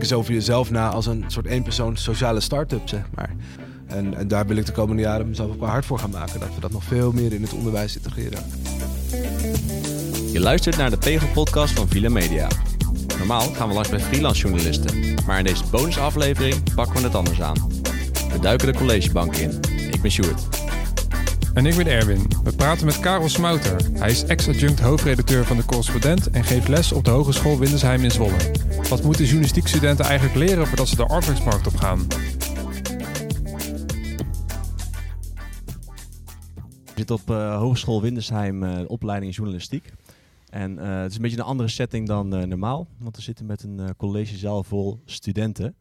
denk eens over jezelf na als een soort eenpersoon sociale start-up, zeg maar. En, en daar wil ik de komende jaren mezelf ook wel hard voor gaan maken. Dat we dat nog veel meer in het onderwijs integreren. Je luistert naar de Pegel-podcast van Villa Media. Normaal gaan we langs bij freelance journalisten, maar in deze bonusaflevering pakken we het anders aan. We duiken de collegebank in. Ik ben Sjoerd. En ik ben Erwin. We praten met Karel Smouter. Hij is ex-adjunct hoofdredacteur van de Correspondent en geeft les op de Hogeschool Windersheim in Zwolle. Wat moeten journalistiekstudenten eigenlijk leren voordat ze de arbeidsmarkt op gaan? Ik zit op uh, Hogeschool Windersheim, uh, opleiding journalistiek. En uh, het is een beetje een andere setting dan normaal, want we zitten met een collegezaal vol studenten.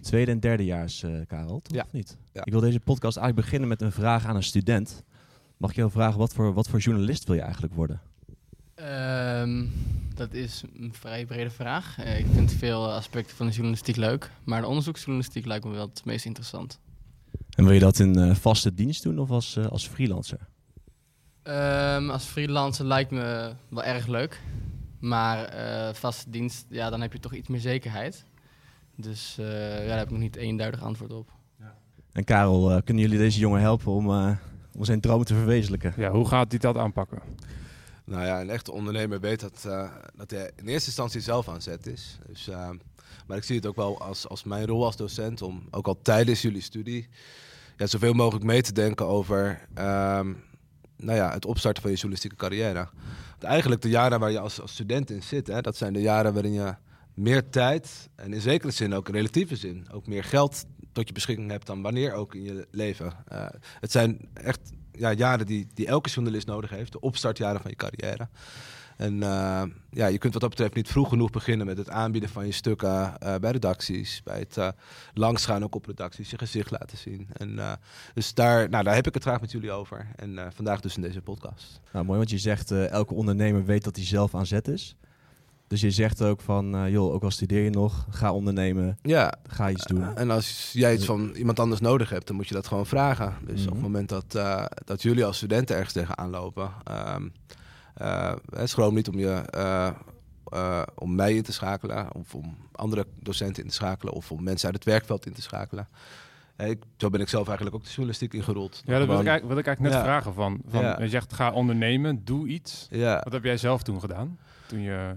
Tweede en derdejaars, Karel, toch? Ja. Of niet? Ja. Ik wil deze podcast eigenlijk beginnen met een vraag aan een student. Mag ik jou vragen, wat voor, wat voor journalist wil je eigenlijk worden? Um, dat is een vrij brede vraag. Uh, ik vind veel aspecten van de journalistiek leuk, maar de onderzoeksjournalistiek lijkt me wel het meest interessant. En wil je dat in uh, vaste dienst doen of als, uh, als freelancer? Um, als freelancer lijkt me wel erg leuk, maar vaste dienst, ja, dan heb je toch iets meer zekerheid. Dus ja, daar heb ik nog niet eenduidig antwoord op. Ja. En Karel, kunnen jullie deze jongen helpen om, om zijn droom te verwezenlijken? Ja, hoe gaat hij dat aanpakken? Nou ja, een echte ondernemer weet dat, uh, dat hij in eerste instantie zelf aan zet is. Dus, uh, maar ik zie het ook wel als, als mijn rol als docent om ook al tijdens jullie studie ja, zoveel mogelijk mee te denken over um, nou ja, het opstarten van je journalistieke carrière. Want eigenlijk de jaren waar je als, als student in zit, hè, dat zijn de jaren waarin je meer tijd en in zekere zin ook in relatieve zin ook meer geld tot je beschikking hebt dan wanneer ook in je leven. Uh, het zijn echt ja, jaren die, die elke journalist nodig heeft, de opstartjaren van je carrière. En uh, ja, je kunt wat dat betreft niet vroeg genoeg beginnen met het aanbieden van je stukken uh, bij redacties, bij het uh, langsgaan ook op redacties, je gezicht laten zien. En, dus daar, nou, daar heb ik het graag met jullie over. En vandaag dus in deze podcast. Nou, mooi, want je zegt elke ondernemer weet dat hij zelf aan zet is. Dus je zegt ook van, uh, joh, ook al studeer je nog, ga ondernemen, ja. ga iets doen. en als jij iets van iemand anders nodig hebt, dan moet je dat gewoon vragen. Dus mm -hmm. op het moment dat, uh, dat jullie als studenten ergens tegenaan lopen, um, uh, schroom niet om, je, om mij in te schakelen, of om andere docenten in te schakelen, of om mensen uit het werkveld in te schakelen. Ik, zo ben ik zelf eigenlijk ook de journalistiek ingerold. Ja, dat wil ik, wil ik eigenlijk net Ja. vragen van. van Ja. Je zegt ga ondernemen, doe iets. Ja. Wat heb jij zelf toen gedaan? Toen je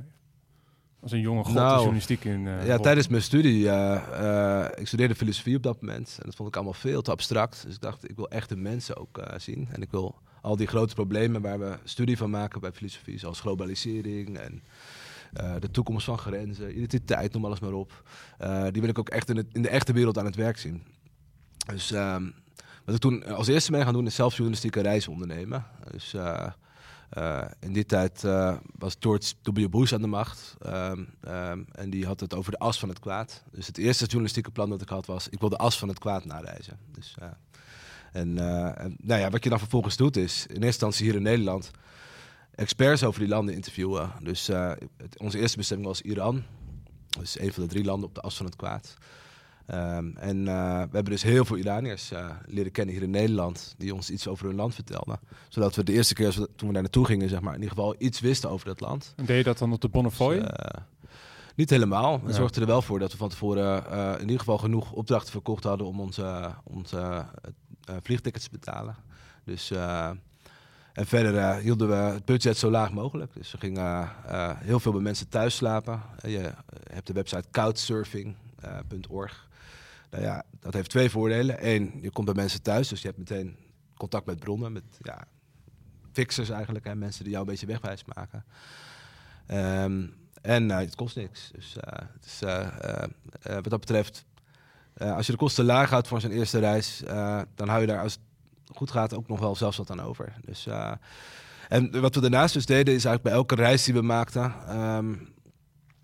als een jonge god de Nou, journalistiek in eh, Ja, tijdens mijn studie, eh, ik studeerde filosofie op dat moment. En dat vond ik allemaal veel te abstract. Dus ik dacht, ik wil echte mensen ook zien. En ik wil al die grote problemen waar we studie van maken bij filosofie, zoals globalisering en de toekomst van grenzen, identiteit, noem alles maar op. die wil ik ook echt in, het, in de echte wereld aan het werk zien. Dus ehm, wat ik toen als eerste ben gaan doen, is zelf journalistieke reizen ondernemen. Dus eh, in die tijd eh, was George W. Bush aan de macht. Ehm, ehm, en die had het over de as van het kwaad. Dus het eerste journalistieke plan dat ik had was... ik wil de as van het kwaad nareizen. Dus, eh, en, nou ja, wat je dan vervolgens doet is... in eerste instantie hier in Nederland... experts over die landen interviewen. Dus onze eerste bestemming was Iran. Dus een van de drie landen op de as van het kwaad. Ehm, en eh, we hebben dus heel veel Iraniërs eh, leren kennen hier in Nederland... die ons iets over hun land vertelden zodat we de eerste keer we- toen we daar naartoe gingen, zeg maar, in ieder geval iets wisten over dat land. En deed je dat dan op de Bonnefoy? Dus, eh, niet helemaal. We Ja. zorgden er wel voor dat we van tevoren in ieder geval genoeg opdrachten verkocht hadden om onze, onze vliegtickets te betalen. Dus, en verder hielden we het budget zo laag mogelijk. Dus we gingen heel veel bij mensen thuis slapen. Je hebt de website couchsurfing.org. nou ja, dat heeft twee voordelen. Eén, je komt bij mensen thuis, dus je hebt meteen contact met bronnen, met ja, fixers eigenlijk, hè, mensen die jou een beetje wegwijs maken. Ehm, en eh, het kost niks. Dus eh, eh, wat dat betreft, als je de kosten laag houdt voor zo'n eerste reis, dan hou je daar als het goed gaat ook nog wel zelfs wat aan over. Dus, en wat we daarnaast dus deden, is eigenlijk bij elke reis die we maakten, ehm,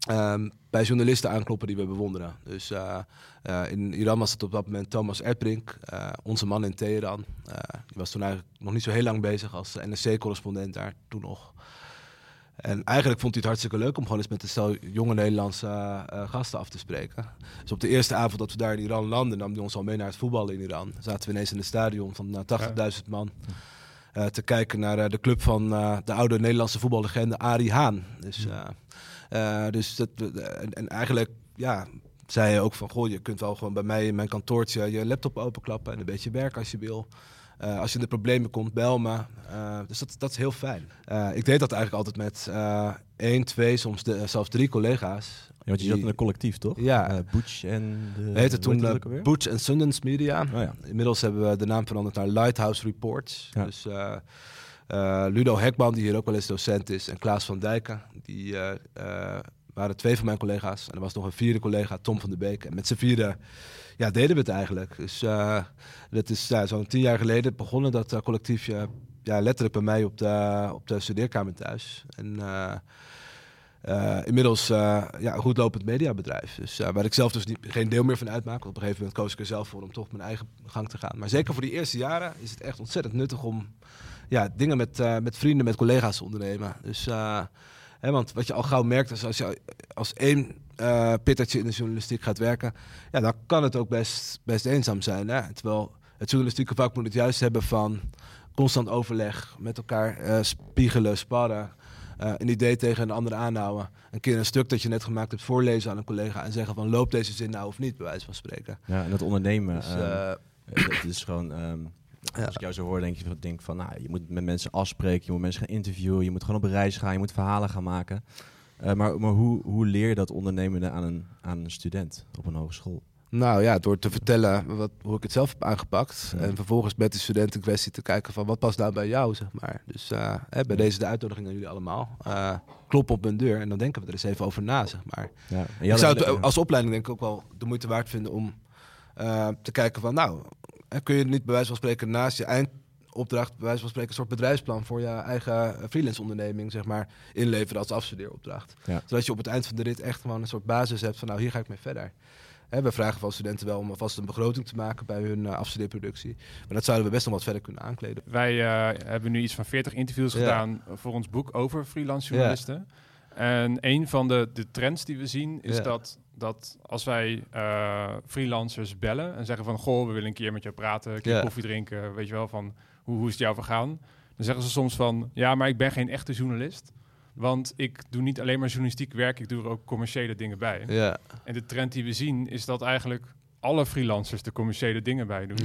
ehm, bij journalisten aankloppen die we bewonderen. Dus eh, eh, in Iran was het op dat moment Thomas Erdbrink, eh, onze man in Teheran. Eh, die was toen eigenlijk nog niet zo heel lang bezig als NRC-correspondent daar toen nog. En eigenlijk vond hij het hartstikke leuk om gewoon eens met een stel jonge Nederlandse gasten af te spreken. Dus op de eerste avond dat we daar in Iran landden, nam hij ons al mee naar het voetballen in Iran. Zaten we ineens in een stadion van eh, 80.000 man. te kijken naar de club van de oude Nederlandse voetballegende Arie Haan. Dus, eh, eh, dus dat, en, en eigenlijk, ja, zei hij ook van, goh, je kunt wel gewoon bij mij in mijn kantoortje je laptop openklappen en een beetje werken als je wil. Eh, als je in de problemen komt, bel me. Uh, dus dat, dat is heel fijn. Uh, ik deed dat eigenlijk altijd met één, twee, soms de, zelfs drie collega's. Ja, want je zat in een collectief, toch? Ja. Butch en... De, heette toen Butch en Sundance Media. Oh, ja. Inmiddels hebben we de naam veranderd naar Lighthouse Reports. Ja. Dus Ludo Hekman, die hier ook wel eens docent is, en Klaas van Dijken, die waren twee van mijn collega's. En er was nog een vierde collega, Tom van de Beek. En met z'n vierde ja, deden we het eigenlijk. Dus uh, dat is zo'n tien jaar geleden begonnen dat collectiefje ja, letterlijk bij mij op de, op de studeerkamer thuis. En inmiddels ja, een goed lopend mediabedrijf. Dus waar ik zelf dus niet, geen deel meer van uitmaak. Op een gegeven moment koos ik er zelf voor om toch mijn eigen gang te gaan. Maar zeker voor die eerste jaren is het echt ontzettend nuttig om ja, dingen met, met vrienden, met collega's ondernemen. Dus Hè, want wat je al gauw merkt is als je als één uh, pittertje in de journalistiek gaat werken, ja, dan kan het ook best, best eenzaam zijn. Hè? Terwijl het journalistieke vak moet het juist hebben van constant overleg, met elkaar uh, spiegelen, sparren. Uh, een idee tegen een ander aanhouden. Een keer een stuk dat je net gemaakt hebt voorlezen aan een collega en zeggen van loop deze zin nou of niet, bij wijze van spreken. Ja, en dat ondernemen, dus, uh, is gewoon um, als ik jou zo hoor, denk je denk van, nou, je moet met mensen afspreken, je moet mensen gaan interviewen, je moet gewoon op reis gaan, je moet verhalen gaan maken. Uh, maar maar hoe, hoe leer je dat ondernemen aan een, aan een student op een hogeschool? Nou ja, door te vertellen wat, hoe ik het zelf heb aangepakt. En vervolgens met de studenten kwestie te kijken van wat past nou bij jou, zeg maar. Dus uh, hè, bij deze de uitnodiging aan jullie allemaal. Uh, klop op mijn deur en dan denken we er eens even over na, zeg maar. Ja. Ik zou het als opleiding denk ik ook wel de moeite waard vinden om te kijken van nou, en kun je niet bij wijze van spreken naast je eindopdracht, bij wijze van spreken, een soort bedrijfsplan voor je eigen freelance onderneming, zeg maar, inleveren als afstudeeropdracht. Zodat je op het eind van de rit echt gewoon een soort basis hebt van, nou, hier ga ik mee verder. we vragen van studenten wel om alvast een begroting te maken bij hun uh, afstudeerproductie. Maar dat zouden we best nog wat verder kunnen aankleden. Wij uh, hebben nu iets van 40 interviews gedaan voor ons boek over freelance journalisten. En een van de, de trends die we zien is dat dat als wij uh, freelancers bellen en zeggen van... goh, we willen een keer met jou praten, een keer koffie drinken... weet je wel, van hoe, hoe is het jou vergaan? Dan zeggen ze soms van, ja, maar ik ben geen echte journalist... Want ik doe niet alleen maar journalistiek werk, ik doe er ook commerciële dingen bij. En de trend die we zien is dat eigenlijk alle freelancers de commerciële dingen bij doen.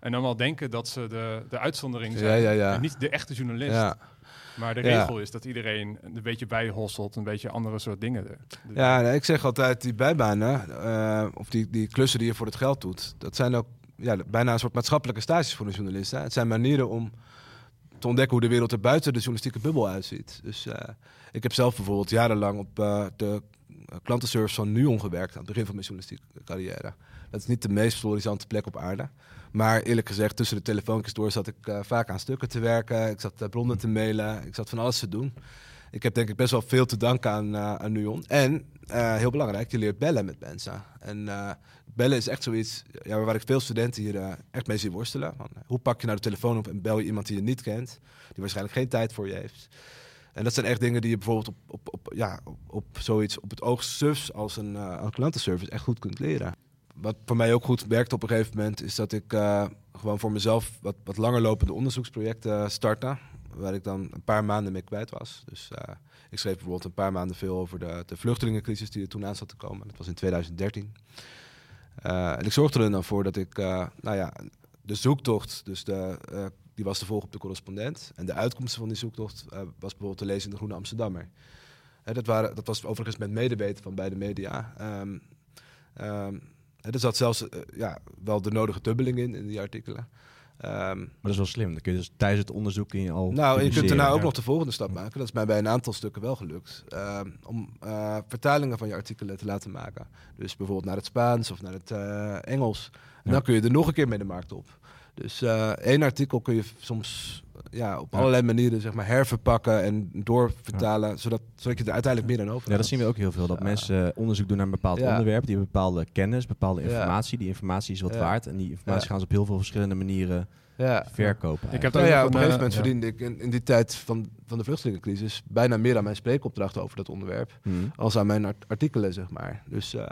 En dan wel denken dat ze de, de uitzondering zijn. En niet de echte journalist. Maar de regel is dat iedereen een beetje bijhosselt, een beetje andere soort dingen. ja, ik zeg altijd, die bijbanen, uh, of die, die klussen die je voor het geld doet, dat zijn ook ja, bijna een soort maatschappelijke stages voor een journalist. Hè. Het zijn manieren om te ontdekken hoe de wereld er buiten de journalistieke bubbel uitziet. Dus uh, ik heb zelf bijvoorbeeld jarenlang op uh, de klantenservice van NUON gewerkt aan het begin van mijn journalistieke carrière. Dat is niet de meest florisante plek op aarde. Maar eerlijk gezegd, tussen de telefoontjes door zat ik uh, vaak aan stukken te werken. Ik zat bronnen te mailen. Ik zat van alles te doen. Ik heb denk ik best wel veel te danken aan, uh, aan Nuon. En heel belangrijk, je leert bellen met mensen. En bellen is echt zoiets ja, waar ik veel studenten hier echt mee zie worstelen. Van, hoe pak je nou de telefoon op en bel je iemand die je niet kent, die waarschijnlijk geen tijd voor je heeft. En dat zijn echt dingen die je bijvoorbeeld op, op, op, ja, op, zoiets op het oog sufs als een, klantenservice echt goed kunt leren wat voor mij ook goed werkt op een gegeven moment, is dat ik gewoon voor mezelf wat, wat langer lopende onderzoeksprojecten startte. Waar ik dan een paar maanden mee kwijt was. Dus uh, ik schreef bijvoorbeeld een paar maanden veel over de, de vluchtelingencrisis die er toen aan zat te komen. Dat was in 2013. Uh, eh, en ik zorgde er dan voor dat ik, nou ja, de zoektocht, dus de, die was te volgen op de correspondent. En de uitkomsten van die zoektocht was bijvoorbeeld te lezen in de Groene Amsterdammer. dat, waren, dat was overigens met medeweten van beide media. Um, er zat zelfs ja, wel de nodige dubbeling in, in die artikelen. Um, maar dat is wel slim. Dan kun je dus tijdens het onderzoek in je al. Nou, je kunt daarna ook nog de volgende stap maken. Dat is mij bij een aantal stukken wel gelukt. Um, om uh, vertalingen van je artikelen te laten maken. Dus bijvoorbeeld naar het Spaans of naar het uh, Engels. En dan kun je er nog een keer mee de markt op. Dus één artikel kun je soms ja, op allerlei manieren zeg maar, herverpakken en doorvertalen, zodat, zodat je er uiteindelijk meer dan over Ja, dat zien we ook heel veel. Dat mensen onderzoek doen naar een bepaald onderwerp, die hebben bepaalde kennis, bepaalde informatie. Die informatie is wat waard en die informatie gaan ze op heel veel verschillende manieren verkopen. Ik heb nou ja, op een gegeven moment verdiende ik in, in, die tijd van, van de vluchtelingencrisis bijna meer aan mijn spreekopdrachten over dat onderwerp hmm. als aan mijn artikelen, zeg maar. Dus uh,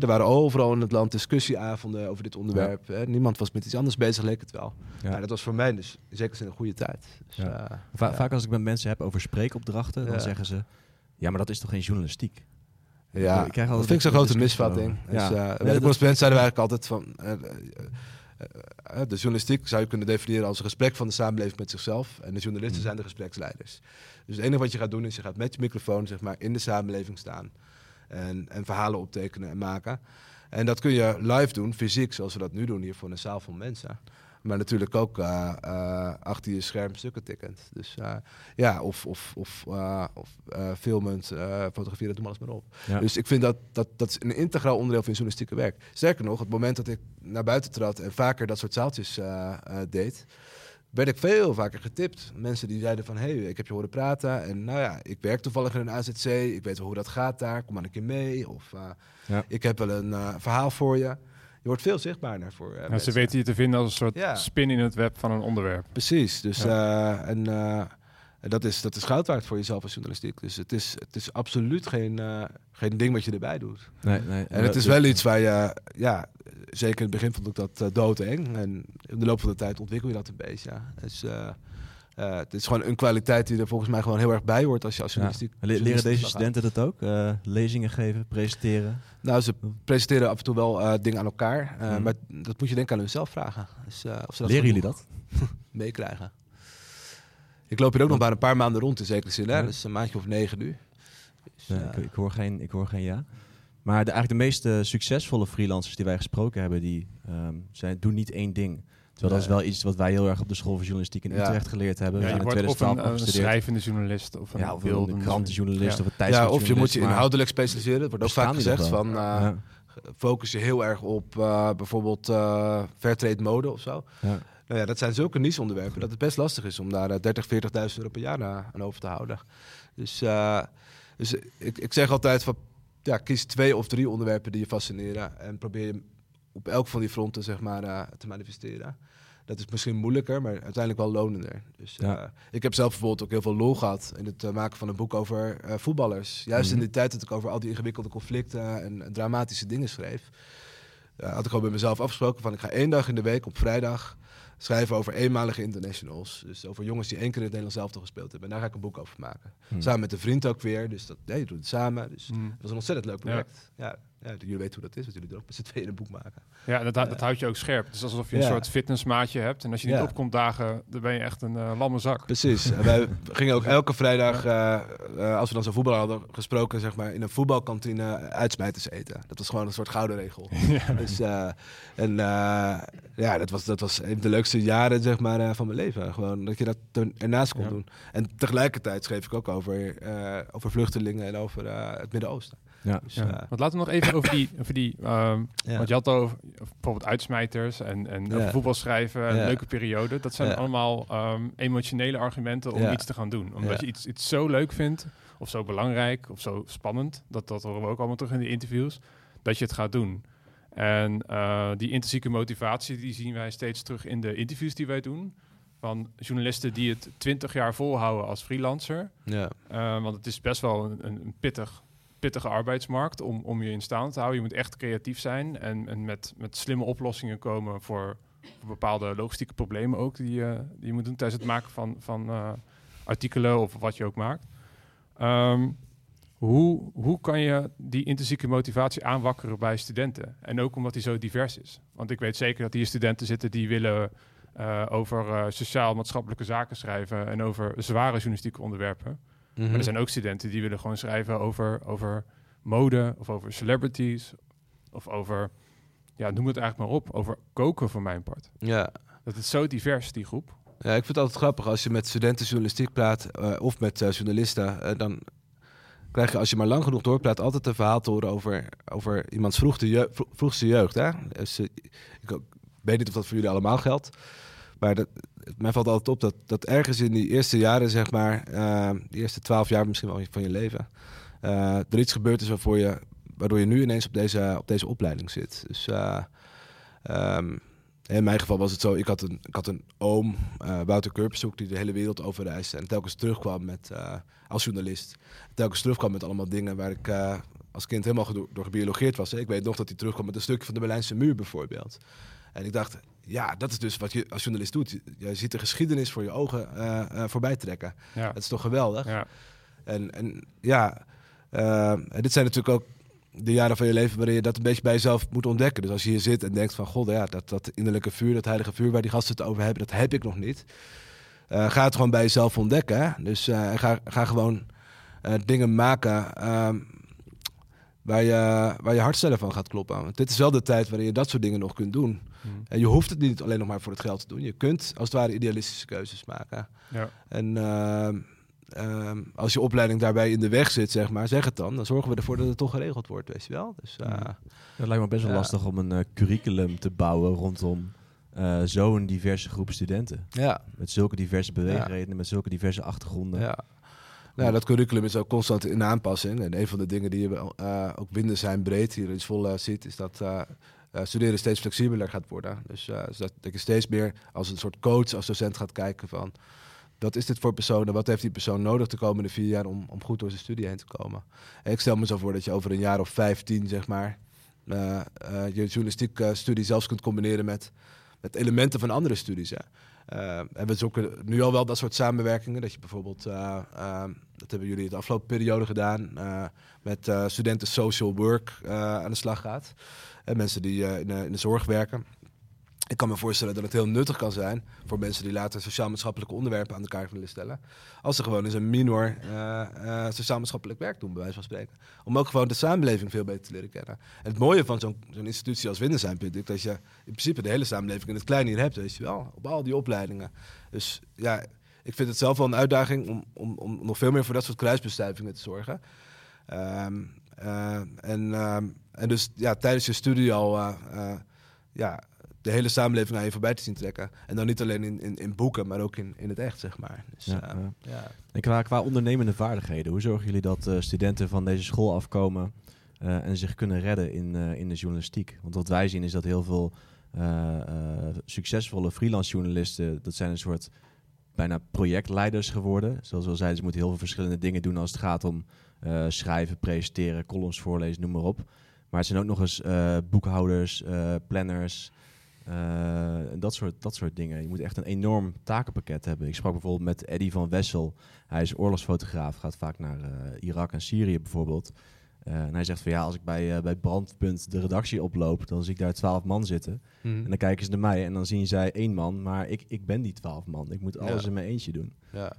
er waren overal in het land discussieavonden over dit onderwerp. Hè. Niemand was met iets anders bezig, leek het wel. Ja. dat was voor mij dus zin een goede tijd. Dus, uh, Va vaak als ik met mensen heb over spreekopdrachten, dan zeggen ze... Ja, maar dat is toch geen journalistiek? Ja, Ik krijg dat altijd vind ik zo'n grote misvatting. Dus, Ja. eh, bij de dat- correspondent zeiden wij eigenlijk altijd van... eh, eh, eh, eh, de journalistiek zou je kunnen definiëren als een gesprek van de samenleving met zichzelf. En de journalisten Mm. zijn de gespreksleiders. Dus het enige wat je gaat doen is je gaat met je microfoon zeg maar, in de samenleving staan. En, en verhalen optekenen en maken. En dat kun je live doen, fysiek, zoals we dat nu doen hier voor een zaal van mensen. Maar natuurlijk ook eh, eh, achter je scherm stukken tikkend. Dus eh, ja, of, of, of, of filmend, fotograferen, doe maar alles maar op. Ja. Dus ik vind dat, dat dat is een integraal onderdeel van je journalistieke werk. Sterker nog, het moment dat ik naar buiten trad en vaker dat soort zaaltjes deed, werd ik veel vaker getipt. Mensen die zeiden van, hé, hey, ik heb je horen praten. En nou ja, ik werk toevallig in een AZC. Ik weet wel hoe dat gaat daar. Kom maar een keer mee. Of eh, Ja. ik heb wel een eh, verhaal voor je. Je wordt veel zichtbaarder voor eh, Ja, ze weten je te vinden als een soort Ja. spin in het web van een onderwerp. Precies. Dus, eh, en, en dat, is, dat is goud waard voor jezelf als journalistiek. Dus het is, het is absoluut geen, eh, geen ding wat je erbij doet. Nee, nee. En het is wel iets waar je, ja, zeker in het begin vond ik dat uh, doodeng. En in de loop van de tijd ontwikkel je dat een beetje. Ja. Dus, uh, uh, het is gewoon een kwaliteit die er volgens mij gewoon heel erg bij hoort als je als journalistiek. Ja. Le leren deze studenten dat ook? Uh, lezingen geven, presenteren? Nou, ze presenteren af en toe wel uh, dingen aan elkaar. Mm. Maar dat moet je denk ik aan hunzelf vragen. Dus, of ze dat Leren jullie dat? meekrijgen. Ik loop hier ook nog maar een paar maanden rond in zekere zin. Hè? Dus een maandje of negen nu. Dus, ja, ik, ik, hoor geen, ik hoor geen ja. Maar de, eigenlijk de meest succesvolle freelancers die wij gesproken hebben, die um, zijn, doen niet één ding. Terwijl dat is wel iets wat wij heel erg op de school van journalistiek in ja. Utrecht geleerd hebben. Ja, je wordt of een, een schrijvende journalist of een, ja, of een krantenjournalist ja. of een tijdschriftjournalist. Ja, of je moet je inhoudelijk specialiseren. Het wordt ook vaak gezegd van uh, ja. focus je heel erg op uh, bijvoorbeeld uh, fairtrade mode of zo. Nou ja, dat zijn zulke niche-onderwerpen dat het best lastig is om daar uh, 30, 40.000 euro per jaar aan over te houden. Dus, uh, dus ik, ik zeg altijd van ja, kies twee of drie onderwerpen die je fascineren en probeer je op elk van die fronten zeg maar, uh, te manifesteren. Dat is misschien moeilijker, maar uiteindelijk wel lonender. Dus ja. uh, ik heb zelf bijvoorbeeld ook heel veel lol gehad in het uh, maken van een boek over voetballers. Juist mm -hmm. in de tijd dat ik over al die ingewikkelde conflicten en, dramatische dingen schreef, had ik gewoon bij mezelf afgesproken van ik ga één dag in de week op vrijdag schrijven over eenmalige internationals. Dus over jongens die één keer in het Nederlands elftal gespeeld hebben. En daar ga ik een boek over maken. Hmm. Samen met een vriend ook weer. Dus dat, nee, je doet het samen. Dus hmm. dat was een ontzettend leuk project. Ja. ja. Ja, jullie weten hoe dat is, want jullie er ook met z'n tweeën een boek maken. Ja, dat, dat houdt je ook scherp. Dus alsof je een soort fitnessmaatje hebt. En als je niet opkomt dagen, dan ben je echt een uh, lamme zak. Precies. En wij gingen ook elke vrijdag, uh, uh, als we dan zo'n voetbal hadden gesproken, zeg maar, in een voetbalkantine uitsmijters eten. Dat was gewoon een soort gouden regel. Ja. Dus, en ja, dat was, dat was een van de leukste jaren zeg maar, van mijn leven. Gewoon dat je dat ernaast kon doen. En tegelijkertijd schreef ik ook over, over vluchtelingen en over het Midden-Oosten. Ja. Dus, ja. Uh, want laten we nog even over die, over die um, ja. want je had over bijvoorbeeld uitsmijters en, en ja. voetbal schrijven, een leuke periode. Dat zijn allemaal um, emotionele argumenten om iets te gaan doen. Omdat je iets, iets zo leuk vindt, of zo belangrijk, of zo spannend, dat, dat horen we ook allemaal terug in de interviews, dat je het gaat doen. En uh, die intrinsieke motivatie, die zien wij steeds terug in de interviews die wij doen. Van journalisten die het twintig jaar volhouden als freelancer. Uh, want het is best wel een, een pittig pittige arbeidsmarkt om, om je in staande te houden. Je moet echt creatief zijn en, en met, met slimme oplossingen komen voor, bepaalde logistieke problemen ook die, uh, die je moet doen tijdens het maken van, van uh, artikelen of wat je ook maakt. Um, hoe, hoe kan je die intrinsieke motivatie aanwakkeren bij studenten? En ook omdat die zo divers is. Want ik weet zeker dat hier studenten zitten die willen uh, over sociaal-maatschappelijke zaken schrijven en over zware journalistieke onderwerpen. Mm-hmm. Maar er zijn ook studenten die willen gewoon schrijven over, over mode of over celebrities of over, ja, noem het eigenlijk maar op, over koken voor mijn part. Ja. Dat is zo divers, die groep. Ja, ik vind het altijd grappig als je met studenten journalistiek praat uh, of met uh, journalisten, uh, dan krijg je als je maar lang genoeg doorpraat altijd een verhaal te horen over, over iemands vroegste, jeugd, vroegste jeugd. Hè? Dus, ik weet niet of dat voor jullie allemaal geldt. Maar dat, mij valt altijd op dat, dat ergens in die eerste jaren, zeg maar, uh, de eerste twaalf jaar misschien wel van je leven, uh, er iets gebeurd is waarvoor je, waardoor je nu ineens op deze, op deze opleiding zit. Dus uh, um, in mijn geval was het zo, ik had een, ik had een oom, Wouter Kurpershoek, die de hele wereld overreisde en telkens terugkwam met, als journalist, telkens terugkwam met allemaal dingen waar ik als kind helemaal door, door gebiologeerd was. Hè. Ik weet nog dat hij terugkwam met een stukje van de Berlijnse muur bijvoorbeeld. En ik dacht, ja, dat is dus wat je als journalist doet. Je ziet de geschiedenis voor je ogen uh, uh, voorbij trekken. Ja. Dat is toch geweldig? Ja. En, en ja, uh, en dit zijn natuurlijk ook de jaren van je leven waarin je dat een beetje bij jezelf moet ontdekken. Dus als je hier zit en denkt van, god, ja, dat, dat innerlijke vuur, dat heilige vuur waar die gasten het over hebben, dat heb ik nog niet. Ga het gewoon bij jezelf ontdekken. Hè? Dus ga, ga gewoon dingen maken ehm, waar, je, waar je hartstellen van gaat kloppen. Want dit is wel de tijd waarin je dat soort dingen nog kunt doen. Hmm. En je hoeft het niet alleen nog maar voor het geld te doen. Je kunt als het ware idealistische keuzes maken. Ja. En ehm, ehm, als je opleiding daarbij in de weg zit, zeg maar, zeg het dan. Dan zorgen we ervoor dat het toch geregeld wordt, weet je wel. Dus, uh, Het lijkt me best wel lastig om een uh, curriculum te bouwen rondom uh, zo'n diverse groep studenten. Ja. Met zulke diverse beweegredenen, met zulke diverse achtergronden. Ja. Nou, dat curriculum is ook constant in aanpassing. En een van de dingen die je ook binnen zijn breed hier in Zwolle ziet, is dat studeren steeds flexibeler gaat worden. Dus, dus dat, dat je steeds meer als een soort coach, als docent gaat kijken van wat is dit voor persoon en wat heeft die persoon nodig de komende vier jaar om, om goed door zijn studie heen te komen. En ik stel me zo voor dat je over een jaar of vijftien, zeg maar, uh, je journalistiek studie zelfs kunt combineren met, met elementen van andere studies. Uh, en we zoeken nu al wel dat soort samenwerkingen. Dat je bijvoorbeeld, dat hebben jullie de afgelopen periode gedaan, met studenten social work aan de slag gaat. En mensen die in, in de zorg werken ik kan me voorstellen dat het heel nuttig kan zijn voor mensen die later sociaal-maatschappelijke onderwerpen aan de kaart willen stellen. Als ze gewoon eens een minor uh, uh, sociaal-maatschappelijk werk doen, bij wijze van spreken. Om ook gewoon de samenleving veel beter te leren kennen. En het mooie van zo'n institutie als Windersheim vind ik dat je in principe de hele samenleving in het klein hier hebt, weet je wel. Op al die opleidingen. Dus ja, ik vind het zelf wel een uitdaging om, om, om nog veel meer voor dat soort kruisbestuivingen te zorgen. Um, uh, en, ehm, en dus ja, tijdens je studie al ja, de hele samenleving naar je voorbij te zien trekken. En dan niet alleen in, in, in boeken, maar ook in, in het echt, zeg maar. Dus, ja, uh, ja. En qua, qua ondernemende vaardigheden, hoe zorgen jullie dat uh, studenten van deze school afkomen uh, en zich kunnen redden in, in de journalistiek? Want wat wij zien is dat heel veel succesvolle freelance journalisten, dat zijn een soort bijna projectleiders geworden. Zoals we al zeiden, ze moeten heel veel verschillende dingen doen als het gaat om schrijven, presenteren, columns voorlezen, noem maar op. Maar het zijn ook nog eens boekhouders, planners, uh, dat, soort, dat soort dingen. Je moet echt een enorm takenpakket hebben. Ik sprak bijvoorbeeld met Eddy van Wessel. Hij is oorlogsfotograaf, gaat vaak naar uh, Irak en Syrië bijvoorbeeld. Uh, en hij zegt van ja, als ik bij, bij Brandpunt de redactie oploop, dan zie ik daar twaalf man zitten. Mm. En dan kijken ze naar mij en dan zien zij één man, maar ik, ik ben die twaalf man. Ik moet alles ja. in mijn eentje doen. Ja.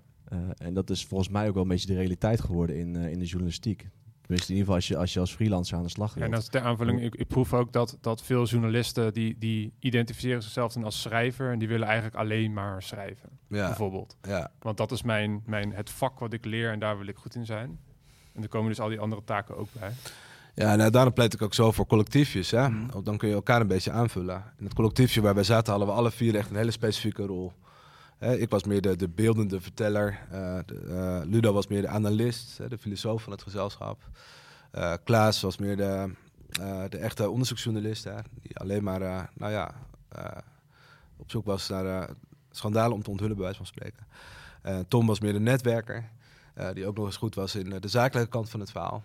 en dat is volgens mij ook wel een beetje de realiteit geworden in, in de journalistiek. Tenminste, in ieder geval als je als, je als freelancer aan de slag gaat. Ja, en dat is ter aanvulling. Ik, ik proef ook dat, dat veel journalisten die, die identificeren zichzelf dan als schrijver en die willen eigenlijk alleen maar schrijven. Ja. Bijvoorbeeld. Ja. Want dat is mijn, mijn, het vak wat ik leer en daar wil ik goed in zijn. En er komen dus al die andere taken ook bij. Ja, nou, daarom pleit ik ook zo voor collectiefjes. Hè? Mm. Dan kun je elkaar een beetje aanvullen. In het collectiefje waar wij zaten hadden we alle vier echt een hele specifieke rol ik was meer de, de beeldende verteller. De, uh, Ludo was meer de analist, de filosoof van het gezelschap. Uh, Klaas was meer de, de echte onderzoeksjournalist. Die alleen maar nou ja, op zoek was naar schandalen om te onthullen, bij wijze van spreken. Tom was meer de netwerker. die ook nog eens goed was in de zakelijke kant van het verhaal.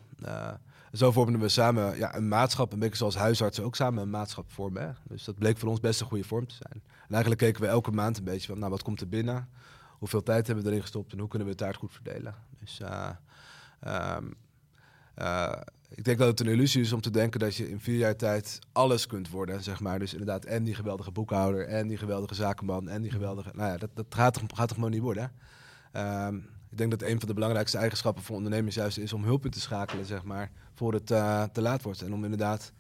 Zo vormden we samen ja, een maatschap, een beetje zoals huisartsen ook samen een maatschap vormen. Hè. Dus dat bleek voor ons best een goede vorm te zijn. En eigenlijk keken we elke maand een beetje van, nou, wat komt er binnen? Hoeveel tijd hebben we erin gestopt en hoe kunnen we het daar goed verdelen? Dus uh, ik denk dat het een illusie is om te denken dat je in vier jaar tijd alles kunt worden, zeg maar. Dus inderdaad, en die geweldige boekhouder, en die geweldige zakenman, en die geweldige... Nou ja, dat, dat gaat, gaat toch gewoon niet worden? Um, ik denk dat een van de belangrijkste eigenschappen voor ondernemers juist is om hulp in te schakelen, zeg maar, voor het uh, te laat wordt. En om inderdaad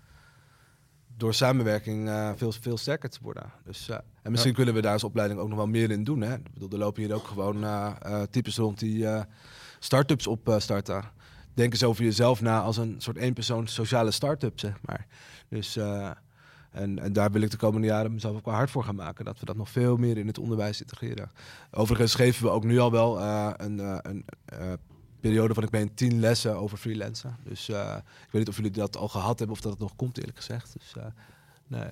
door samenwerking uh, veel, veel sterker te worden. Dus, uh, en misschien kunnen we daar als opleiding ook nog wel meer in doen. Hè? Ik bedoel, er lopen hier ook gewoon types rond die start-ups opstarten. Denk eens over jezelf na als een soort eenpersoon sociale start-up, zeg maar. Dus, en, en daar wil ik de komende jaren mezelf ook wel hard voor gaan maken. Dat we dat nog veel meer in het onderwijs integreren. Overigens geven we ook nu al wel een, een periode van ik ben tien lessen over freelancen. Dus uh, ik weet niet of jullie dat al gehad hebben of dat het nog komt, eerlijk gezegd. Dus uh, nee.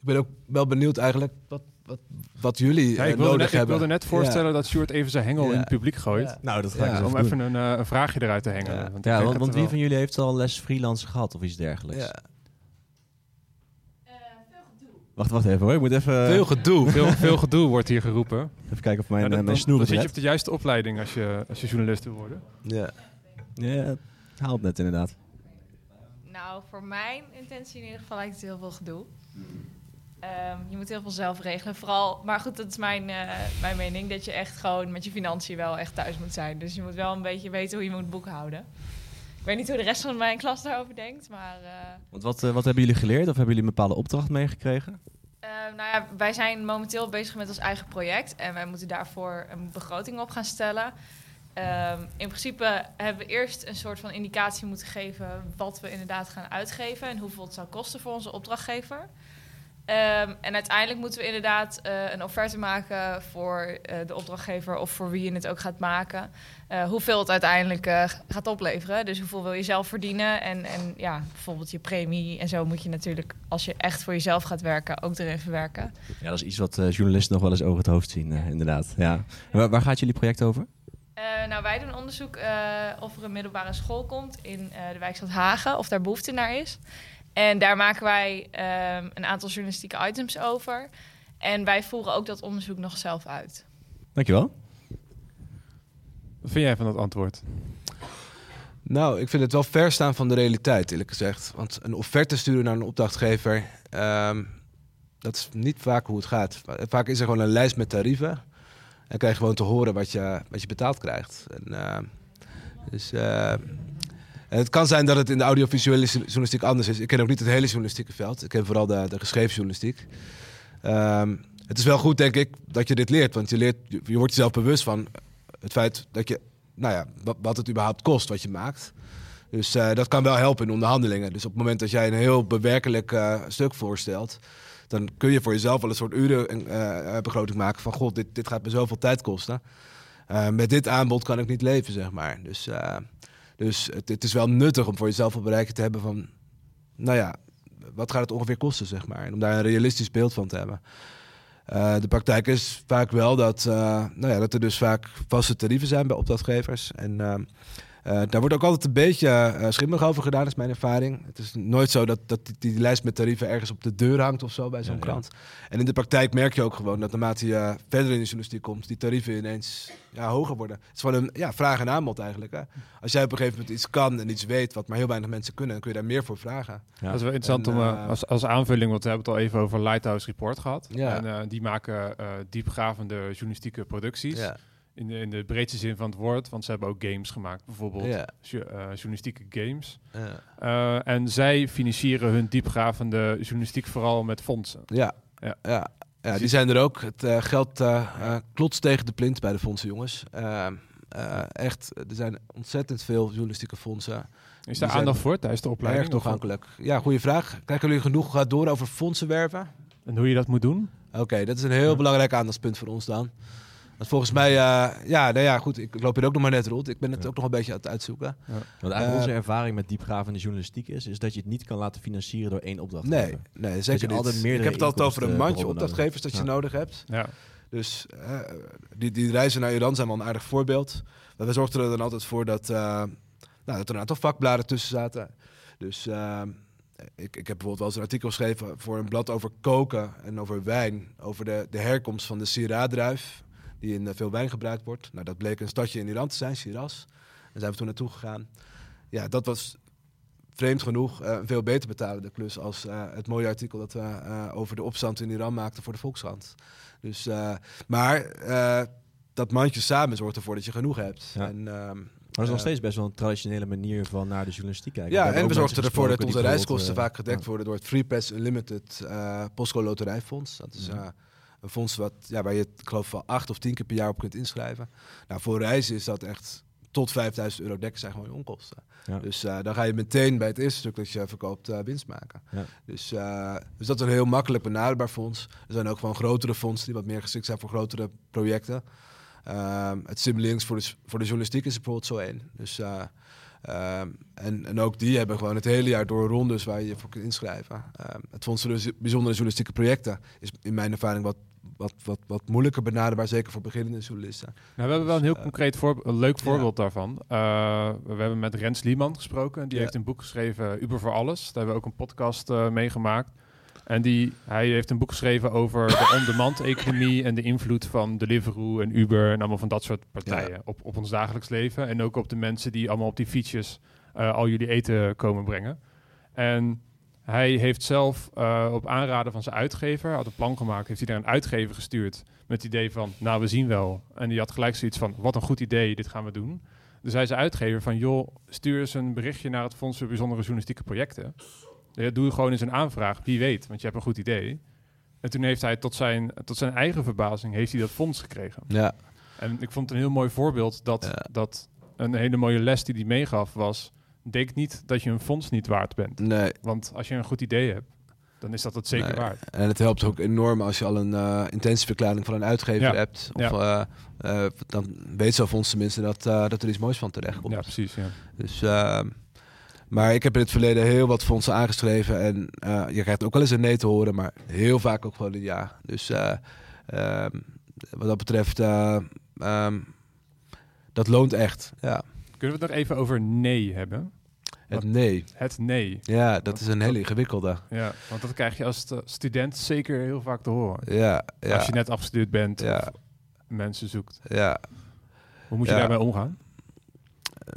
Ik ben ook wel benieuwd eigenlijk wat, wat, wat jullie ja, ik uh, nodig net, hebben. Ik wilde net voorstellen ja. dat Stuart even zijn hengel ja. in het publiek gooit. Nou, dat ga ik Om even een, een, vraagje eruit te. Want, ja, want, want wie van jullie heeft al les freelance gehad of iets dergelijks? Wacht, wacht even hoor. Ik moet even... Veel gedoe. veel, veel gedoe wordt hier geroepen. Even kijken of mijn, ja, dat, mijn snoer Dan zit je op de juiste opleiding als je, als je journalist wil worden. Ja. Ja, haalt net inderdaad. Nou, voor mijn intentie in ieder geval lijkt het heel veel gedoe. Ehm, je moet heel veel zelf regelen. Vooral, maar goed, dat is mijn, eh, mijn mening. Dat je echt gewoon met je financiën wel echt thuis moet zijn. Dus je moet wel een beetje weten hoe je moet boekhouden. Ik weet niet hoe de rest van mijn klas daarover denkt, maar... eh, Want wat, eh, wat hebben jullie geleerd? Of hebben jullie een bepaalde opdracht meegekregen? eh, nou ja, wij zijn momenteel bezig met ons eigen project. En wij moeten daarvoor een begroting op gaan stellen. Ehm, in principe hebben we eerst een soort van indicatie moeten geven... wat we inderdaad gaan uitgeven... en hoeveel het zou kosten voor onze opdrachtgever. Ehm, en uiteindelijk moeten we inderdaad eh, een offerte maken voor eh, de opdrachtgever of voor wie je het ook gaat maken. Eh, hoeveel het uiteindelijk gaat opleveren. Dus hoeveel wil je zelf verdienen. En, en ja, bijvoorbeeld je premie en zo moet je natuurlijk, als je echt voor jezelf gaat werken, ook erin verwerken. Ja, dat is iets wat journalisten nog wel eens over het hoofd zien, inderdaad. Ja. Waar, waar gaat jullie project over? Nou, wij doen onderzoek eh, of er een middelbare school komt in eh, de wijkstad Hagen, of daar behoefte naar is. En daar maken wij ehm, een aantal journalistieke items over. En wij voeren ook dat onderzoek nog zelf uit. Dankjewel. Wat vind jij van dat antwoord? Nou, ik vind het wel ver staan van de realiteit, eerlijk gezegd. Want een offerte sturen naar een opdrachtgever, ehm, dat is niet vaak hoe het gaat. Vaak is er gewoon een lijst met tarieven. En krijg je gewoon te horen wat je, wat je betaald krijgt. En, ehm, dus, eh, het kan zijn dat het in de audiovisuele journalistiek anders is. Ik ken ook niet het hele journalistieke veld. Ik ken vooral de, geschreven journalistiek. Ehm, het is wel goed, denk ik, dat je dit leert. Want je, leert, je, wordt jezelf bewust van het feit dat je, nou ja, wat, het überhaupt kost wat je maakt. Dus eh, dat kan wel helpen in onderhandelingen. Dus op het moment dat jij een heel bewerkelijk eh, stuk voorstelt, dan kun je voor jezelf wel een soort urenbegroting maken van, god, dit, dit gaat me zoveel tijd kosten. Eh, met dit aanbod kan ik niet leven, zeg maar. Dus, eh, dus het, het is wel nuttig om voor jezelf op bereiken te hebben van, nou ja, wat gaat het ongeveer kosten, zeg maar. En om daar een realistisch beeld van te hebben. Eh, de praktijk is vaak wel dat, eh, nou ja, dat er dus vaak vaste tarieven zijn bij opdrachtgevers. En eh, daar wordt ook altijd een beetje eh, schimmig over gedaan, is mijn ervaring. Het is nooit zo dat, dat die, die lijst met tarieven ergens op de deur hangt of zo bij zo'n Ja, ja. krant. En in de praktijk merk je ook gewoon dat naarmate je verder in de journalistiek komt, die tarieven ineens ja, hoger worden. Het is gewoon een ja, vraag en aanbod eigenlijk. Hè? Als jij op een gegeven moment iets kan en iets weet wat maar heel weinig mensen kunnen, dan kun je daar meer voor vragen. Ja. Dat is wel interessant En, om eh, als, als aanvulling, want we hebben het al even over Lighthouse Report gehad. Ja. En eh, die maken eh, diepgravende journalistieke producties. In, de, in de breedste zin van het woord, want ze hebben ook games gemaakt, bijvoorbeeld jo- eh, journalistieke games. Eh, en zij financieren hun diepgravende journalistiek vooral met fondsen. Ja, Ja. ja. ja. die zijn er ook. Het eh, geld eh klotst tegen de plint bij de fondsen, jongens. Echt, er zijn ontzettend veel journalistieke fondsen. Is daar aandacht voor tijdens de opleiding? Erg toegankelijk. Ja, goede vraag. Krijgen jullie genoeg door over fondsen werven? En hoe je dat moet doen? Oké, dat is een heel Ja. belangrijk aandachtspunt voor ons dan. Want volgens mij, eh, ja, nou ja, goed, ik loop hier ook nog maar net rond. Ik ben het Ja. ook nog een beetje aan het uitzoeken. Want eigenlijk Eh, onze ervaring met diepgravende journalistiek is, is dat je het niet kan laten financieren door één opdrachtgever. Nee, nee, je zeker niet. altijd Ik meerdere heb het altijd over een mandje inkomstenbronnen opdrachtgevers dat je Ja. nodig hebt. Ja. Dus eh, die, die reizen naar Iran zijn wel een aardig voorbeeld. Maar we zorgden er dan altijd voor dat, eh, nou, dat er een aantal vakbladen tussen zaten. Dus eh, ik, ik heb bijvoorbeeld wel eens een artikel geschreven voor een blad over koken en over wijn. Over de, de herkomst van de Syrah-druif, die in eh, veel wijn gebruikt wordt. Nou, dat bleek een stadje in Iran te zijn, Shiraz. Daar zijn we toen naartoe gegaan. Ja, dat was vreemd genoeg eh, een veel beter betalende klus als eh, het mooie artikel dat we over de opstand in Iran maakten voor de Volkskrant. Dus, maar dat mandje samen zorgt ervoor dat je genoeg hebt. Ja. En, ehm, Maar dat is nog steeds best wel een traditionele manier van naar de journalistiek kijken. ja, en we zorgden ervoor dat onze reiskosten vaak gedekt worden door het Free Pass Unlimited eh Postco Loterijfonds. Dat is Ja. Een fonds wat, ja, waar je ik geloof wel acht of tien keer per jaar op kunt inschrijven. Nou, voor reizen is dat echt tot 5000 euro dekken zijn gewoon je onkosten. Ja. Dus eh, dan ga je meteen bij het eerste stuk dat je verkoopt eh, winst maken. Ja. Dus, eh, dus dat is een heel makkelijk benaderbaar fonds. Er zijn ook gewoon grotere fondsen die wat meer geschikt zijn voor grotere projecten. Ehm, het Simlinks voor de, voor de journalistiek is er bijvoorbeeld zo één. Dus, eh, ehm, en, en ook die hebben gewoon het hele jaar door rondes waar je je voor kunt inschrijven. Ehm, het Fonds voor de Bijzondere Journalistieke Projecten is in mijn ervaring wat, wat, wat, wat moeilijker benaderbaar, zeker voor beginnende journalisten. Nou, we hebben wel een heel eh, concreet voorbeeld, een leuk ja. voorbeeld daarvan. Uh, we hebben met Rens Lieman gesproken. Die Ja. heeft een boek geschreven, Uber voor Alles. Daar hebben we ook een podcast uh, meegemaakt. En die, hij heeft een boek geschreven over de on-demand-economie en de invloed van Deliveroo en Uber en allemaal van dat soort partijen Ja. op, op ons dagelijks leven. En ook op de mensen die allemaal op die fietsjes al jullie eten komen brengen. En hij heeft zelf uh, op aanraden van zijn uitgever, had een plan gemaakt, heeft hij naar een uitgever gestuurd met het idee van, nou we zien wel. En die had gelijk zoiets van, wat een goed idee, dit gaan we doen. Dus hij is uitgever van, joh, stuur eens een berichtje naar het Fonds voor Bijzondere Journalistieke Projecten. Doe gewoon eens een aanvraag, wie weet, want je hebt een goed idee. En toen heeft hij tot zijn, tot zijn eigen verbazing heeft hij dat fonds gekregen. Ja. En ik vond het een heel mooi voorbeeld dat, dat een hele mooie les die hij meegaf was... denk niet dat je een fonds niet waard bent. Nee. Want als je een goed idee hebt, dan is dat het zeker waard. En het helpt ook enorm als je al een uh, intentieverklaring van een uitgever hebt. Of, ja. uh, uh, dan weet zo'n fonds tenminste dat, dat er iets moois van terecht komt. Ja, precies. Ja. Dus, ehm, maar ik heb in het verleden heel wat fondsen aangeschreven. En je krijgt ook wel eens een nee te horen, maar heel vaak ook gewoon een ja. Dus ehm, wat dat betreft, um, dat loont echt. Ja. Kunnen we het nog even over nee hebben? Het nee. Het nee. Ja, dat is een hele ingewikkelde. Ja, want dat krijg je als student zeker heel vaak te horen. Ja, ja. Als je net afgestudeerd bent ja. of mensen zoekt. Ja. Hoe moet je daarmee omgaan?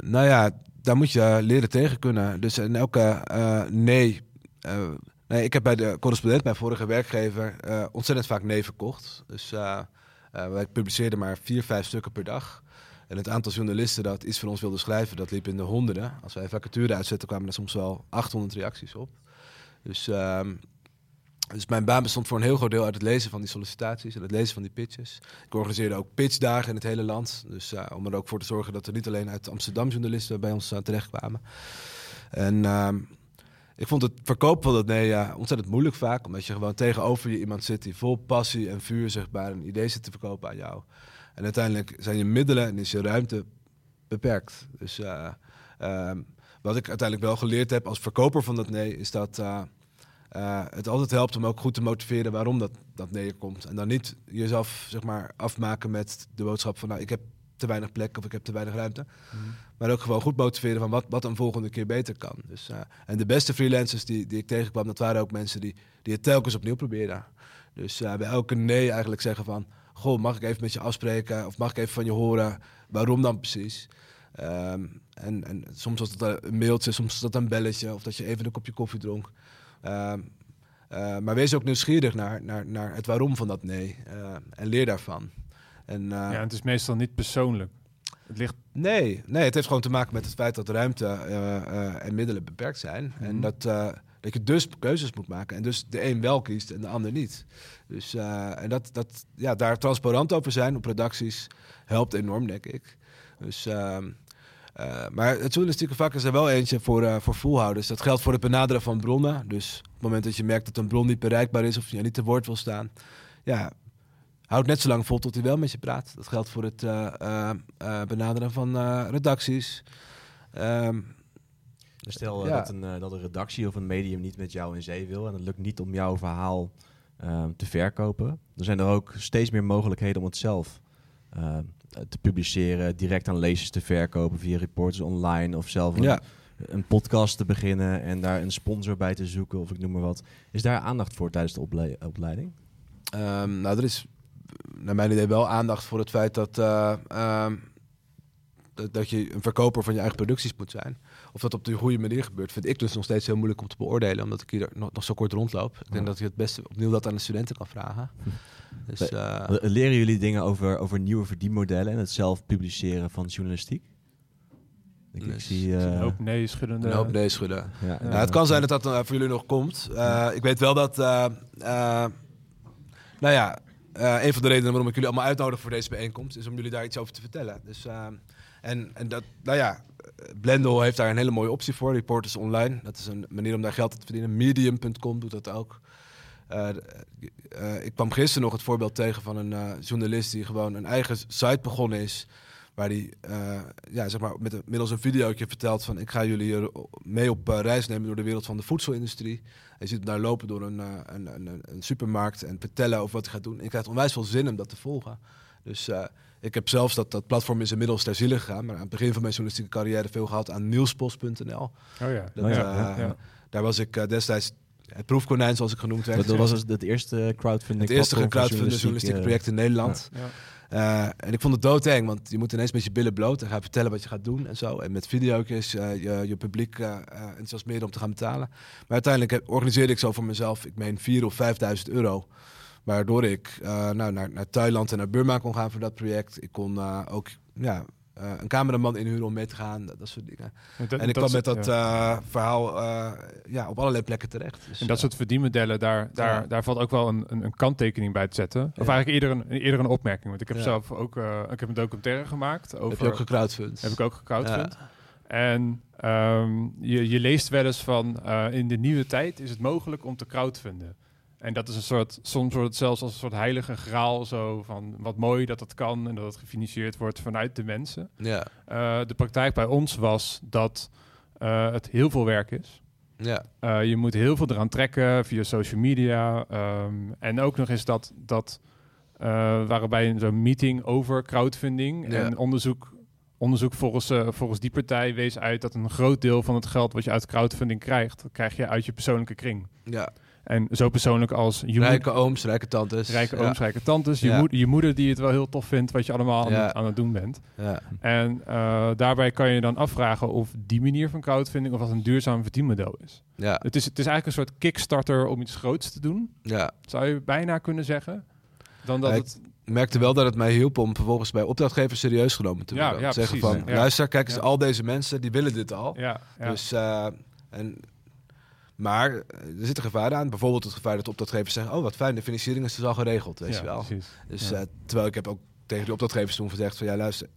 Nou ja, daar moet je leren tegen kunnen. Dus in elke uh, nee... Uh, nee, ik heb bij de correspondent, mijn vorige werkgever, uh, ontzettend vaak nee verkocht. Dus wij publiceerden maar vier, vijf stukken per dag. En het aantal journalisten dat iets van ons wilde schrijven, dat liep in de honderden. Als wij vacature uitzetten, kwamen er soms wel 800 reacties op. Dus, um, dus mijn baan bestond voor een heel groot deel uit het lezen van die sollicitaties en het lezen van die pitches. Ik organiseerde ook pitchdagen in het hele land. Dus uh, om er ook voor te zorgen dat er niet alleen uit Amsterdam journalisten bij ons uh, terechtkwamen. En um, ik vond het verkopen van dat nee ja, ontzettend moeilijk vaak. Omdat je gewoon tegenover je iemand zit die vol passie en vuur maar, een idee zit te verkopen aan jou. En uiteindelijk zijn je middelen en is je ruimte beperkt. Dus uh, uh, wat ik uiteindelijk wel geleerd heb als verkoper van dat nee, is dat uh, het altijd helpt om ook goed te motiveren waarom dat, dat nee komt. En dan niet jezelf zeg maar, afmaken met de boodschap van nou, ik heb te weinig plek of ik heb te weinig ruimte. Mhm. Maar ook gewoon goed motiveren van wat, wat een volgende keer beter kan. Dus, en de beste freelancers die, die ik tegenkwam, dat waren ook mensen die, die het telkens opnieuw probeerden. Dus bij elke nee eigenlijk zeggen van goh, mag ik even met je afspreken? Of mag ik even van je horen? Waarom dan precies? Um, en, en soms was dat een mailtje, soms was dat een belletje. Of dat je even een kopje koffie dronk. Um, uh, maar wees ook nieuwsgierig naar, naar, naar het waarom van dat nee. Uh, en leer daarvan. En, uh, ja, het is meestal niet persoonlijk. Het ligt... Nee, nee, het heeft gewoon te maken met het feit dat ruimte en middelen beperkt zijn. Mm -hmm. En dat dat je dus keuzes moet maken. En dus de een wel kiest en de ander niet. Dus uh, en dat, dat, ja, daar transparant over zijn op redacties helpt enorm, denk ik. Dus, uh, uh, maar het journalistieke vak is er wel eentje voor, uh, voor volhouders. Dat geldt voor het benaderen van bronnen. Dus op het moment dat je merkt dat een bron niet bereikbaar is of je niet te woord wil staan, ja, houd net zo lang vol tot hij wel met je praat. Dat geldt voor het benaderen van redacties. Um, dus stel ja. dat, een, uh, dat een redactie of een medium niet met jou in zee wil en het lukt niet om jouw verhaal uh, te verkopen. Dan zijn er ook steeds meer mogelijkheden om het zelf uh, te publiceren, direct aan lezers te verkopen via reporters online of zelf een, ja. een, podcast te beginnen en daar een sponsor bij te zoeken of ik noem maar wat. Is daar aandacht voor tijdens de ople opleiding? Um, nou, er is naar mijn idee wel aandacht voor het feit dat, um, dat, dat je een verkoper van je eigen producties moet zijn. Of dat op de goede manier gebeurt, vind ik dus nog steeds heel moeilijk om te beoordelen, omdat ik hier nog, nog zo kort rondloop. Ik denk dat je het beste opnieuw dat aan de studenten kan vragen. Dus, uh, Leren jullie dingen over, over nieuwe verdienmodellen en het zelf publiceren van journalistiek? Ik, dus, zie uh, een hoop nee schudden. Een hoop nee schudden. Ja, ja, het kan zijn dat dat uh, voor jullie nog komt. Uh, ik weet wel dat, nou ja, een van de redenen waarom ik jullie allemaal uitnodig voor deze bijeenkomst is om jullie daar iets over te vertellen. Dus, en, en dat, nou ja, Blendel heeft daar een hele mooie optie voor, Reporters Online. Dat is een manier om daar geld te verdienen. Medium.com doet dat ook. Uh, uh, ik kwam gisteren nog het voorbeeld tegen van een uh, journalist die gewoon een eigen site begonnen is. Waar hij ja, zeg maar met middels een videootje vertelt van ik ga jullie mee op reis nemen door de wereld van de voedselindustrie. Je ziet daar lopen door een, een, een, supermarkt en vertellen over wat hij gaat doen. En ik krijg onwijs veel zin om dat te volgen. Dus ik heb zelfs dat, dat platform is inmiddels ter ziele gegaan. Maar aan het begin van mijn journalistieke carrière veel gehad aan nieuwspost.nl. Oh ja. Dat, oh ja, uh, Daar was ik uh, destijds het proefkonijn, zoals ik genoemd werd. Dat, was het eerste crowdfunding Het eerste crowdfunding journalistieke project in Nederland. Eh, en ik vond het doodeng, want je moet ineens met je billen bloot en gaan vertellen wat je gaat doen en zo. En met video's uh, je, je publiek uh, enthousiasmeren om te gaan betalen. Maar uiteindelijk heb, organiseerde ik zo voor mezelf, ik meen 4.000 of 5.000 euro. Waardoor ik nou, naar, naar Thailand en naar Burma kon gaan voor dat project. Ik kon ook ja, uh, een cameraman inhuren om mee te gaan, dat, soort dingen. En, en ik kwam met dat uh, verhaal uh, ja, op allerlei plekken terecht. Dus, en dat soort verdienmodellen, daar, daar, ja. daar valt ook wel een, een, een, kanttekening bij te zetten. Of eigenlijk eerder een, eerder een opmerking. Want ik heb zelf ook ik heb een documentaire gemaakt. Over, heb je ook gecrowdfund? Heb ik ook gecrowdfund. En um, je, je leest wel eens van in de nieuwe tijd is het mogelijk om te crowdfunden. En dat is een soort, soms wordt het zelfs als een soort heilige graal zo van wat mooi dat dat kan en dat het gefinancierd wordt vanuit de mensen. Ja. Uh, de praktijk bij ons was dat uh, het heel veel werk is. Ja. Uh, je moet heel veel eraan trekken via social media. Um, en ook nog eens dat, dat waren bij zo'n meeting over crowdfunding ja. en onderzoek. Onderzoek volgens, volgens die partij wees uit dat een groot deel van het geld wat je uit crowdfunding krijgt, dat krijg je uit je persoonlijke kring. Ja. En zo persoonlijk als... Je rijke ooms, rijke tantes. Rijke ooms, rijke tantes. Je, moeder, je moeder die het wel heel tof vindt wat je allemaal aan, aan het doen bent. Ja. En uh, daarbij kan je dan afvragen of die manier van crowdfunding of wat een duurzaam verdienmodel is. Ja. Het, is. het is eigenlijk een soort kickstarter om iets groots te doen. Ja. Zou je bijna kunnen zeggen. Dan dat het... Ik merkte wel dat het mij hielp om vervolgens bij opdrachtgevers serieus genomen te worden. Ja, ja, zeggen precies, van, luister, kijk eens, al deze mensen, die willen dit al. Ja, Dus, uh, en maar er zit een gevaar aan. Bijvoorbeeld het gevaar dat opdrachtgevers zeggen... oh, wat fijn, de financiering is dus al geregeld, weet ja, je wel. Precies. Dus ja. uh, terwijl ik heb ook tegen de opdrachtgevers toen gezegd van... ja, luister,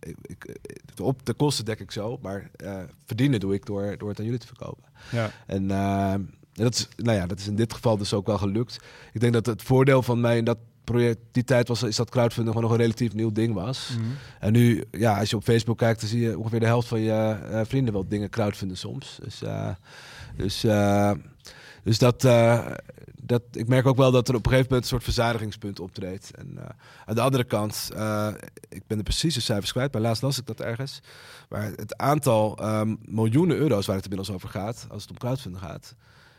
ik, ik, de, op, de kosten dek ik zo, maar uh, verdienen doe ik door, door het aan jullie te verkopen. Ja. En uh, dat, is, nou ja, dat is in dit geval dus ook wel gelukt. Ik denk dat het voordeel van mij in dat project, die tijd was, is dat crowdfunding gewoon nog een relatief nieuw ding was. Mm -hmm. En nu, ja, als je op Facebook kijkt, dan zie je ongeveer de helft van je uh, vrienden wel dingen crowdfunden soms. Dus, uh, dus, uh, dus dat, dat, ik merk ook wel dat er op een gegeven moment een soort verzadigingspunt optreedt. En aan de andere kant, ik ben de precieze cijfers kwijt, maar laatst las ik dat ergens. Maar het aantal um, miljoenen euro's waar het inmiddels over gaat, als het om crowdfunding gaat,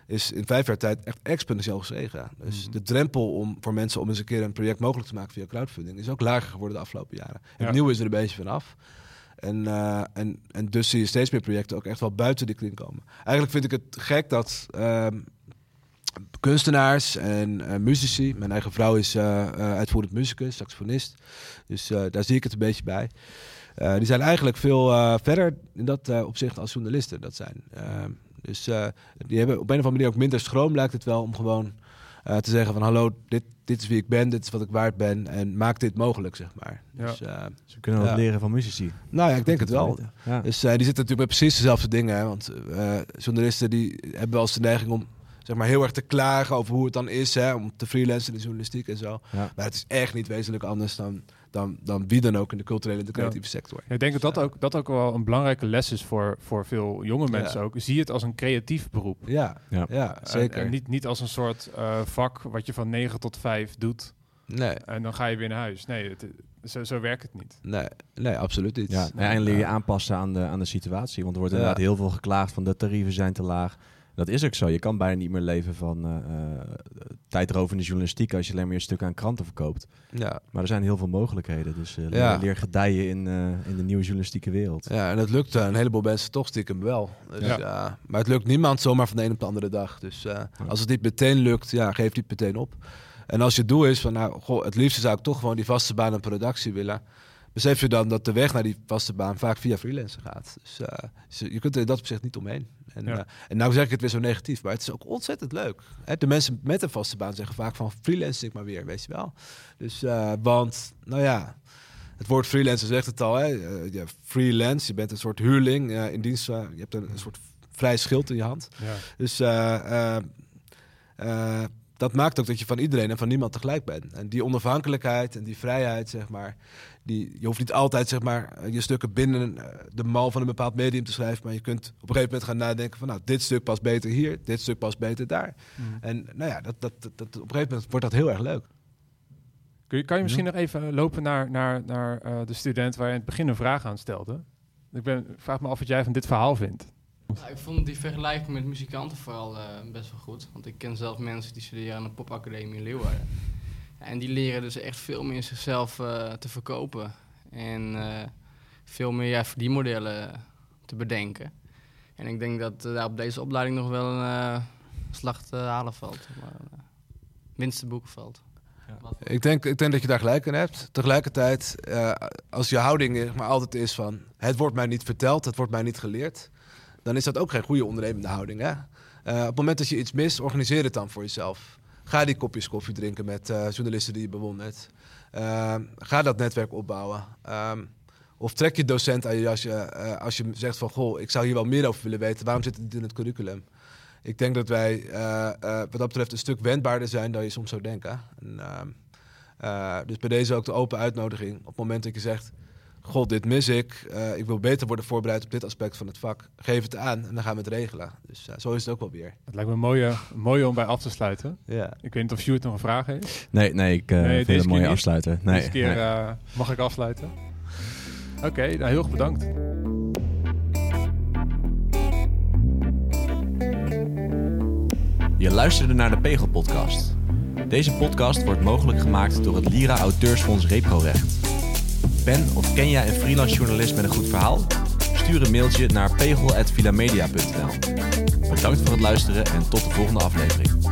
is in vijf jaar tijd echt exponentieel gestegen. Dus mm -hmm. de drempel om, voor mensen om eens een keer een project mogelijk te maken via crowdfunding is ook lager geworden de afgelopen jaren. Ja. Het nieuwe is er een beetje vanaf. En, uh, en, en dus zie je steeds meer projecten ook echt wel buiten die kring komen. Eigenlijk vind ik het gek dat uh, kunstenaars en uh, muzici... Mijn eigen vrouw is uh, uitvoerend muzikus, saxofonist. Dus daar zie ik het een beetje bij. die zijn eigenlijk veel verder in dat opzicht als journalisten dat zijn. Dus uh, die hebben op een of andere manier ook minder schroom, lijkt het wel, om gewoon uh, te zeggen van hallo, dit, dit is wie ik ben, dit is wat ik waard ben en maak dit mogelijk, zeg maar. Ja. Dus, uh, Ze kunnen wat ja. leren van muzici. Nou ja, ik denk het wel. Ja. Dus die zitten natuurlijk met precies dezelfde dingen, hè, want journalisten die hebben wel eens de neiging om zeg maar heel erg te klagen over hoe het dan is, hè, om te freelancen in de journalistiek en zo. Maar het is echt niet wezenlijk anders dan dan, dan wie dan ook in de culturele en de creatieve ja. sector. Ja, ik denk dat dat ook, dat ook wel een belangrijke les is voor, voor veel jonge mensen ja. ook. Zie het als een creatief beroep. Ja, ja. ja zeker. En, en, niet, niet als een soort uh, vak wat je van 9 tot 5 doet. Nee. En dan ga je weer naar huis. Nee, het, zo, zo werkt het niet. Nee, nee absoluut niet. Ja, en leer je aanpassen aan de, aan de situatie. Want er wordt inderdaad heel veel geklaagd van de tarieven zijn te laag. Dat is ook zo. Je kan bijna niet meer leven van uh, tijdrovende journalistiek als je alleen maar je stuk aan kranten verkoopt. Ja. Maar er zijn heel veel mogelijkheden. Dus uh, leer, ja. leer, gedijen in, in de nieuwe journalistieke wereld. Ja, en het lukt een heleboel mensen toch stiekem wel. Dus, ja. maar het lukt niemand zomaar van de een op de andere dag. Dus als het niet meteen lukt, ja, geef niet meteen op. En als je doel is van, nou, goh, het liefste zou ik toch gewoon die vaste baan en productie willen besef je dan dat de weg naar die vaste baan vaak via freelancer gaat. Dus, uh, je kunt er in dat opzicht niet omheen. En, ja. uh, en nou zeg ik het weer zo negatief, maar het is ook ontzettend leuk. Hè? De mensen met een vaste baan zeggen vaak van freelance ik maar weer, weet je wel. Dus, uh, want, nou ja, het woord freelancer zegt het al. Hè? ja, freelance, je bent een soort huurling in dienst. je hebt een, een, soort vrij schild in je hand. Ja. Dus dat maakt ook dat je van iedereen en van niemand tegelijk bent. En die onafhankelijkheid en die vrijheid, zeg maar, die, je hoeft niet altijd zeg maar, je stukken binnen de mal van een bepaald medium te schrijven, maar je kunt op een gegeven moment gaan nadenken van, nou, dit stuk past beter hier, dit stuk past beter daar. Mm. En nou ja, dat, dat, dat, dat, op een gegeven moment wordt dat heel erg leuk. Kun je, kan je misschien nog even lopen naar, naar, naar uh, de student waar je in het begin een vraag aan stelde? Ik ben, vraag me af wat jij van dit verhaal vindt. Ja, ik vond die vergelijking met muzikanten vooral uh, best wel goed. Want ik ken zelf mensen die studeren aan de popacademie in Leeuwarden. En die leren dus echt veel meer zichzelf uh, te verkopen. En uh, veel meer ja, verdienmodellen te bedenken. En ik denk dat uh, op deze opleiding nog wel een slag te halen valt. Maar, winst te boeken valt. Ja. Ik, denk, ik denk dat je daar gelijk in hebt. Tegelijkertijd, als je houding maar altijd is van... het wordt mij niet verteld, het wordt mij niet geleerd... dan is dat ook geen goede ondernemende houding. Hè? op het moment dat je iets mist, organiseer het dan voor jezelf. Ga die kopjes koffie drinken met uh, journalisten die je bewondert. Uh, ga dat netwerk opbouwen. Um, of trek je docent aan je jasje als je zegt van... goh, ik zou hier wel meer over willen weten. Waarom zit het in het curriculum? Ik denk dat wij wat dat betreft een stuk wendbaarder zijn dan je soms zou denken. En, ehm, dus bij deze ook de open uitnodiging. Op het moment dat je zegt god, dit mis ik. Uh, ik wil beter worden voorbereid op dit aspect van het vak. Geef het aan en dan gaan we het regelen. Dus uh, zo is het ook wel weer. Het lijkt me mooi, mooi om bij af te sluiten. Ja. Ik weet niet of Sjoerd nog een vraag heeft. Nee, nee ik uh, nee, vind het mooi afsluiten. Nee, deze keer nee. mag ik afsluiten. Oké, okay, nou heel erg bedankt. Je luisterde naar de Pegel podcast. Deze podcast wordt mogelijk gemaakt door het Lira Auteursfonds Reprorecht. Ben of ken jij een freelance journalist met een goed verhaal? Stuur een mailtje naar pegel.vilamedia.nl Bedankt voor het luisteren en tot de volgende aflevering.